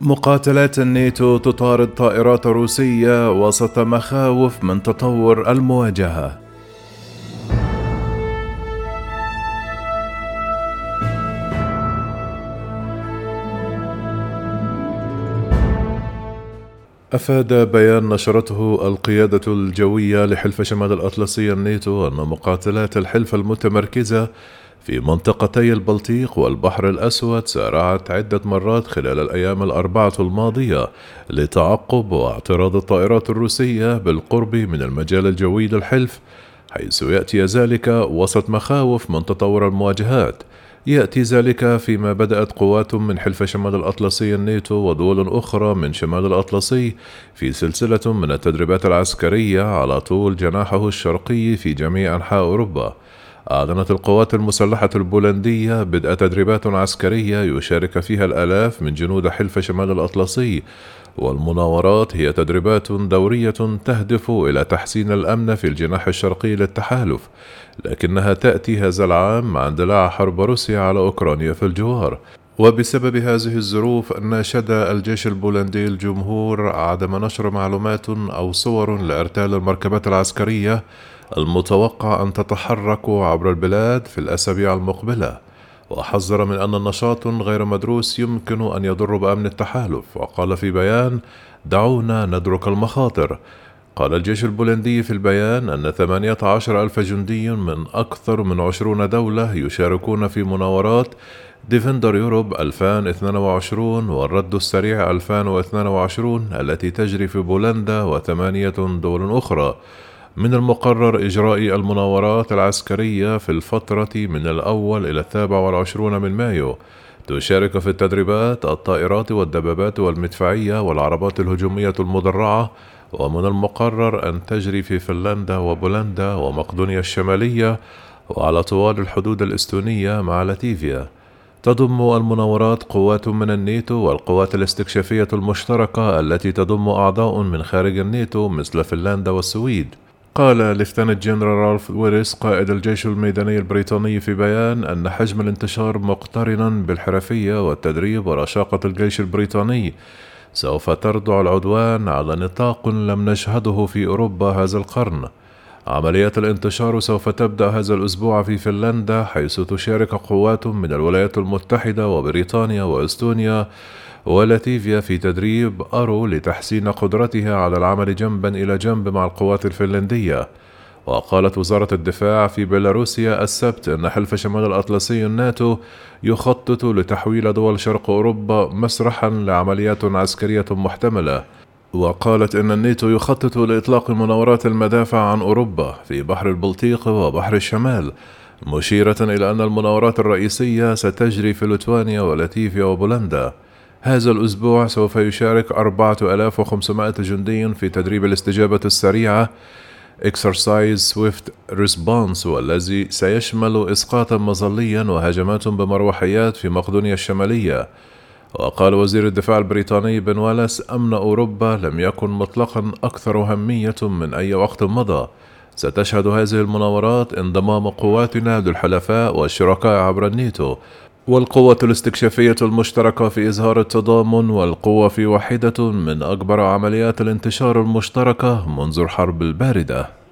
مقاتلات الناتو تطارد طائرات روسية وسط مخاوف من تطور المواجهة. أفاد بيان نشرته القيادة الجوية لحلف شمال الأطلسي الناتو أن مقاتلات الحلف المتمركزة في منطقتي البلطيق والبحر الأسود سارعت عدة مرات خلال الأيام الأربعة الماضية لتعقب واعتراض الطائرات الروسية بالقرب من المجال الجوي للحلف حيث يأتي ذلك وسط مخاوف من تطور المواجهات. يأتي ذلك فيما بدأت قوات من حلف شمال الأطلسي الناتو ودول أخرى من شمال الأطلسي في سلسلة من التدريبات العسكرية على طول جناحه الشرقي في جميع أنحاء أوروبا. أعلنت القوات المسلحة البولندية بدء تدريبات عسكرية يشارك فيها الآلاف من جنود حلف شمال الأطلسي والمناورات هي تدريبات دورية تهدف إلى تحسين الأمن في الجناح الشرقي للتحالف لكنها تأتي هذا العام مع اندلاع حرب روسيا على أوكرانيا في الجوار. وبسبب هذه الظروف ناشد الجيش البولندي الجمهور عدم نشر معلومات أو صور لإرتال المركبات العسكرية المتوقع أن تتحرك عبر البلاد في الأسابيع المقبلة. وحذر من أن النشاط غير مدروس يمكن أن يضر بأمن التحالف. وقال في بيان دعونا ندرك المخاطر. قال الجيش البولندي في البيان أن 18 ألف جندي من أكثر من عشرون دولة يشاركون في مناورات Defender Europe 2022 والرد السريع 2022 التي تجري في بولندا وثمانية دول أخرى. من المقرر إجراء المناورات العسكرية في الفترة من الأول إلى السابع والعشرون من مايو. تشارك في التدريبات الطائرات والدبابات والمدفعية والعربات الهجومية المدرعة ومن المقرر أن تجري في فنلندا وبولندا ومقدونيا الشمالية وعلى طوال الحدود الإستونية مع لاتيفيا. تضم المناورات قوات من الناتو والقوات الاستكشافية المشتركة التي تضم أعضاء من خارج الناتو مثل فنلندا والسويد. قال Lieutenant General رالف ويريس قائد الجيش الميداني البريطاني في بيان أن حجم الانتشار مقترنا بالحرفية والتدريب ورشاقة الجيش البريطاني سوف تردع العدوان على نطاق لم نشهده في أوروبا هذا القرن. عمليات الانتشار سوف تبدأ هذا الأسبوع في فنلندا حيث تشارك قوات من الولايات المتحدة وبريطانيا وإستونيا ولاتيفيا في تدريب أرو لتحسين قدرتها على العمل جنبا إلى جنب مع القوات الفنلندية. وقالت وزارة الدفاع في بيلاروسيا السبت أن حلف شمال الأطلسي الناتو يخطط لتحويل دول شرق أوروبا مسرحا لعمليات عسكرية محتملة. وقالت إن الناتو يخطط لإطلاق مناورات المدافع عن أوروبا في بحر البلطيق وبحر الشمال مشيرة إلى أن المناورات الرئيسية ستجري في ليتوانيا ولاتيفيا وبولندا. هذا الأسبوع سوف يشارك 4500 جندي في تدريب الاستجابة السريعة Exercise Swift Response والذي سيشمل إسقاطا مظليا وهجمات بمروحيات في مقدونيا الشمالية. وقال وزير الدفاع البريطاني بن والاس أمن أوروبا لم يكن مطلقا أكثر أهمية من أي وقت مضى. ستشهد هذه المناورات انضمام قواتنا للحلفاء والشركاء عبر الناتو والقوة الاستكشافية المشتركة في إظهار التضامن والقوة في واحدة من أكبر عمليات الانتشار المشتركة منذ الحرب الباردة.